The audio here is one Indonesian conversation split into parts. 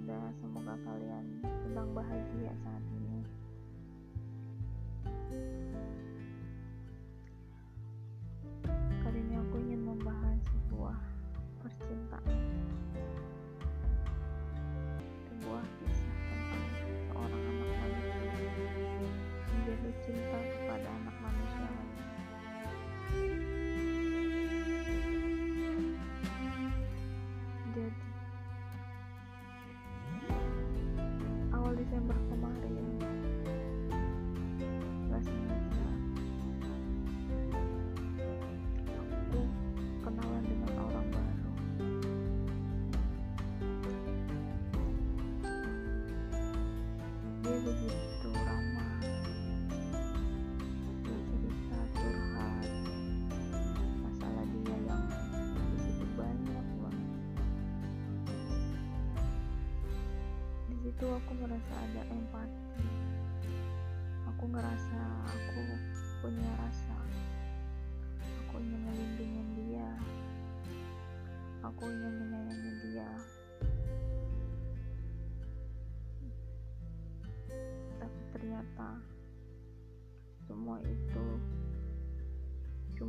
ada. Semoga kalian sedang bahagia saat ini. Dia begitu ramah, dia cerita curhat masalah dia yang begitu banyak banget. Di situ aku merasa ada empati. Aku ngerasa aku punya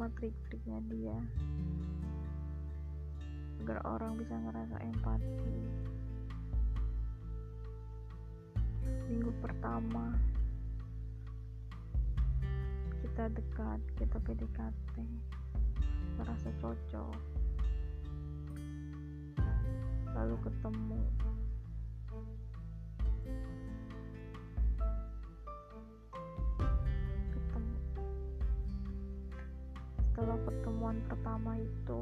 cuma trik-triknya dia agar orang bisa ngerasa empati. Minggu pertama kita dekat, kita PDKT, merasa cocok, lalu. Ketemu. Setelah pertemuan pertama itu,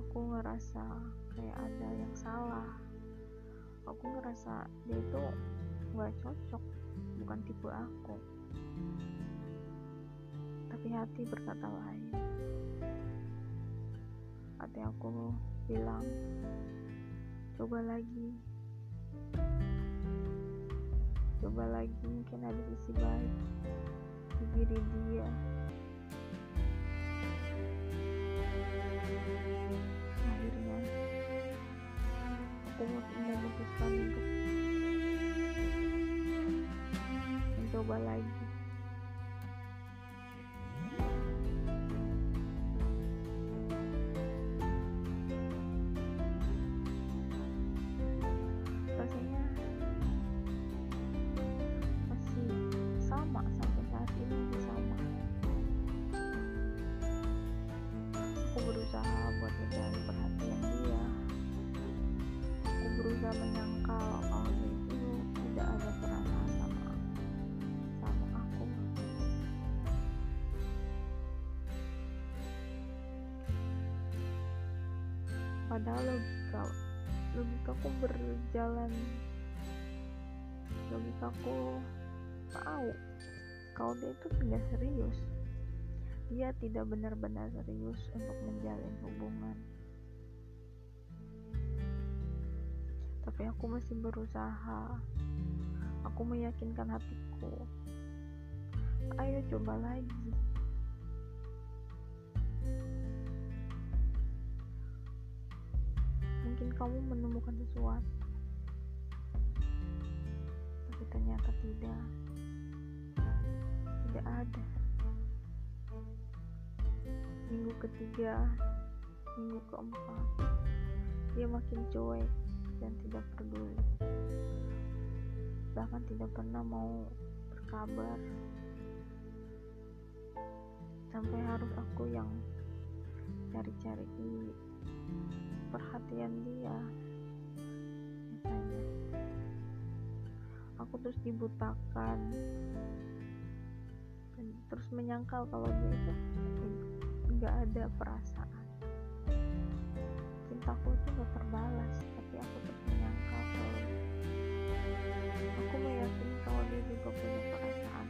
aku ngerasa kayak ada yang salah. Aku ngerasa dia itu gak cocok, bukan tipe aku tapi hati berkata lain. Hati aku bilang, coba lagi, coba lagi, mungkin ada sisi baik di diri dia. Akhirnya, aku memutuskan untuk mencoba lagi. Padahal logika logikaku berjalan. Logikaku tahu kalau dia itu tidak serius. Dia tidak benar-benar serius untuk menjalin hubungan. Tapi aku masih berusaha. Aku meyakinkan hatiku. Ayo coba lagi kamu menemukan sesuatu. Tapi ternyata tidak. Tidak ada. Minggu ketiga minggu keempat dia makin cuek dan tidak peduli. Bahkan tidak pernah mau berkabar. Sampai harus aku yang cari-cari perhatian dia. Misalnya aku terus dibutakan. Dan terus menyangkal kalau dia itu nggak ada perasaan. Cintaku itu nggak terbalas tapi aku terus menyangkal kalau aku meyakini kalau dia juga punya perasaan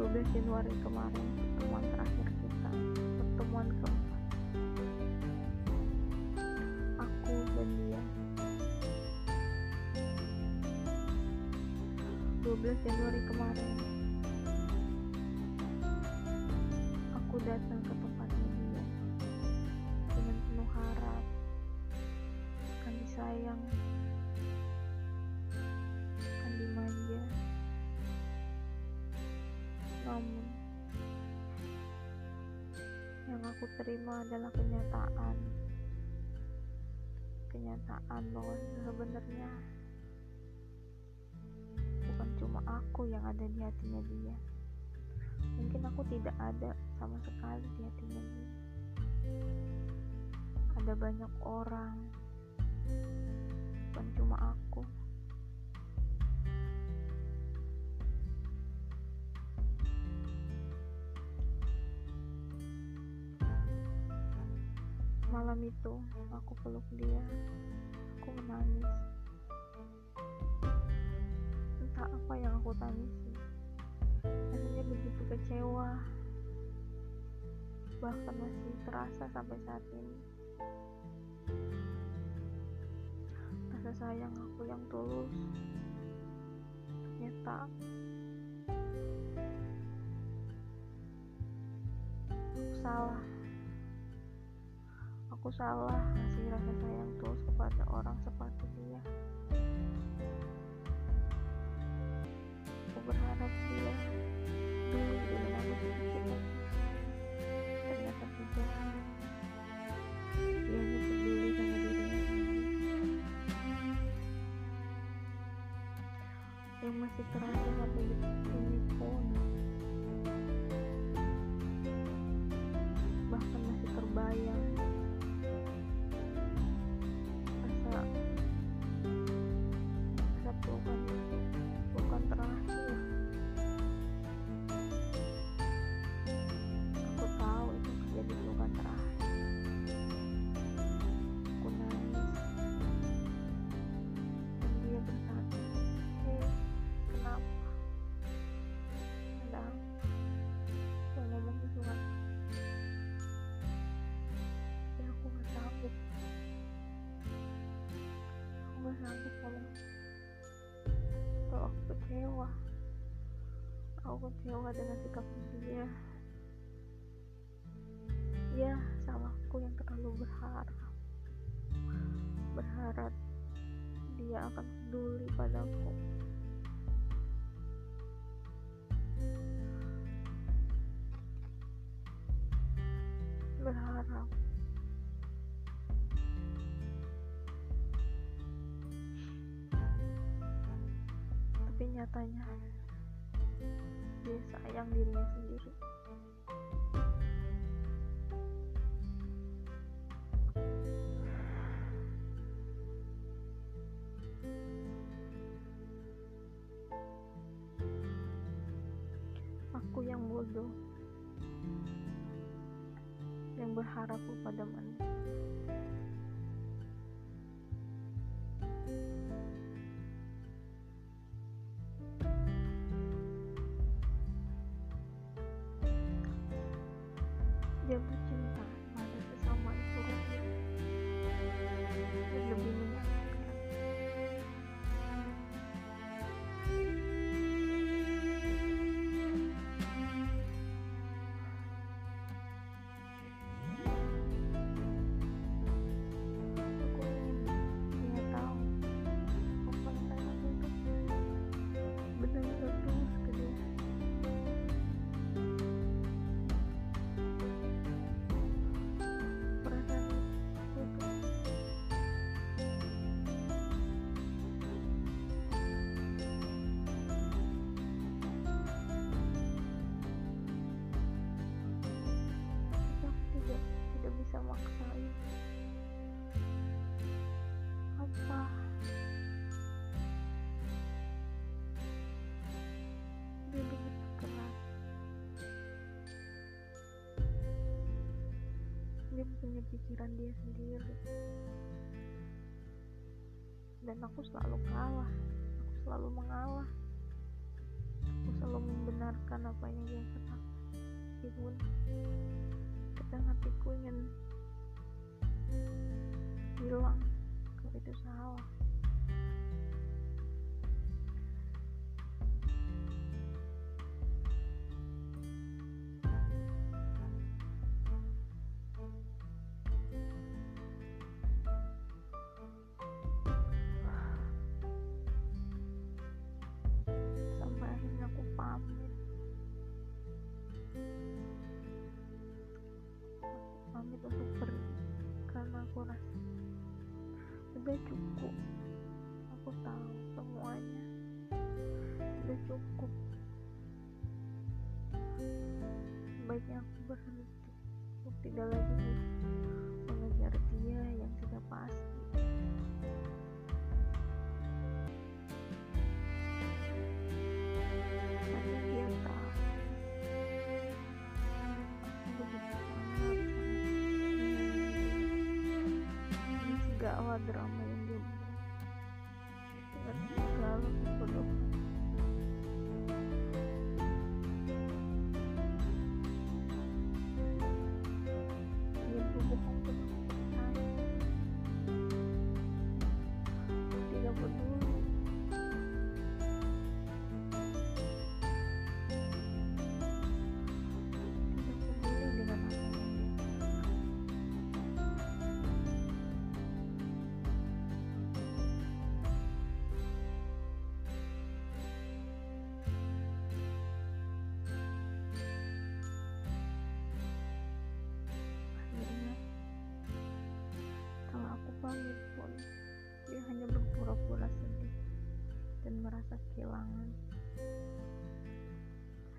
12 Januari kemarin pertemuan terakhir kita pertemuan keempat. Aku dan dia. 12 Januari kemarin. Aku datang ke tempatnya dia dengan penuh harap akan disayang yang aku terima adalah kenyataan. Kenyataan bahwa sebenarnya bukan cuma aku yang ada di hatinya dia. Mungkin aku tidak ada sama sekali di hatinya dia. Ada banyak orang bukan cuma aku malam itu aku peluk dia. Aku menangis. Entah apa yang aku tangisi rasanya begitu kecewa. Bahkan masih terasa sampai saat ini. Rasa sayang aku yang tulus. Ternyata aku salah aku salah ngasih rasa sayang tulus kepada orang seperti dia aku berharap dia dulu dengan aku sedikit lagi. Ternyata tidak. Dia hanya peduli sama dirinya sendiri. Yang masih terasa ngomong kalau aku kecewa. Aku kecewa dengan sikap dia. Ya salahku yang terlalu berharap. Berharap dia akan peduli padaku. Berharap tapi nyatanya dia sayang dirinya sendiri. Aku yang bodoh yang berharap kepada manusia pikiran dia sendiri. Dan aku selalu kalah aku selalu mengalah. Aku selalu membenarkan apa yang dia katakan. Meskipun kadang hatiku ingin bilang kalau itu salah udah cukup. Aku tahu semuanya. Udah cukup. Sebaiknya aku berhenti untuk tidak lagi mengejar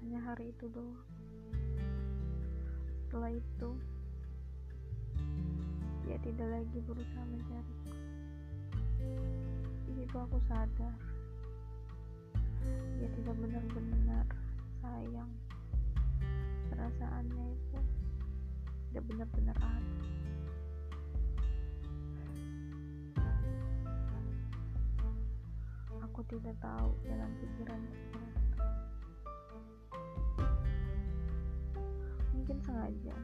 hanya hari itu doang. Setelah itu dia tidak lagi berusaha mencariku di situ aku sadar. Dia tidak benar-benar sayang perasaannya itu. Tidak benar-benar ada aku tidak tahu jalan pikirannya mungkin sengaja.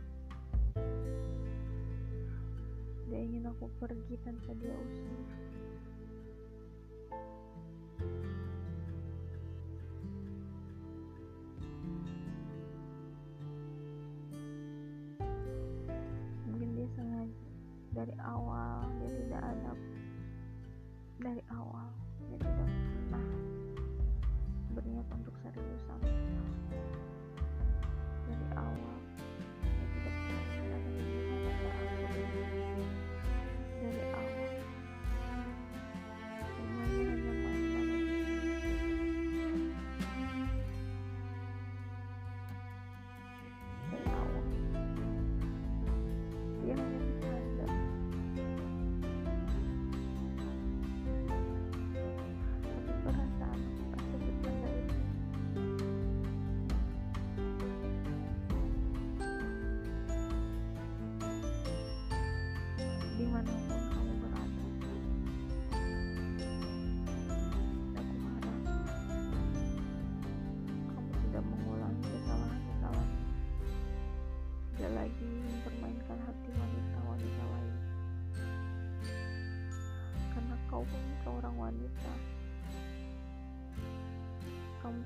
Dia ingin aku pergi tanpa dia usir. Mungkin dia sengaja. Dari awal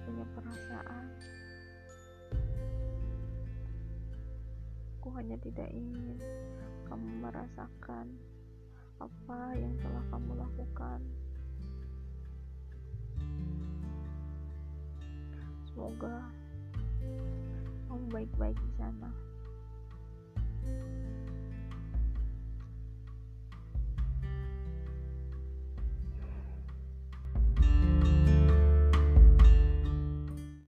punya perasaan. Aku hanya tidak ingin kamu merasakan apa yang telah kamu lakukan. Semoga kamu baik-baik di sana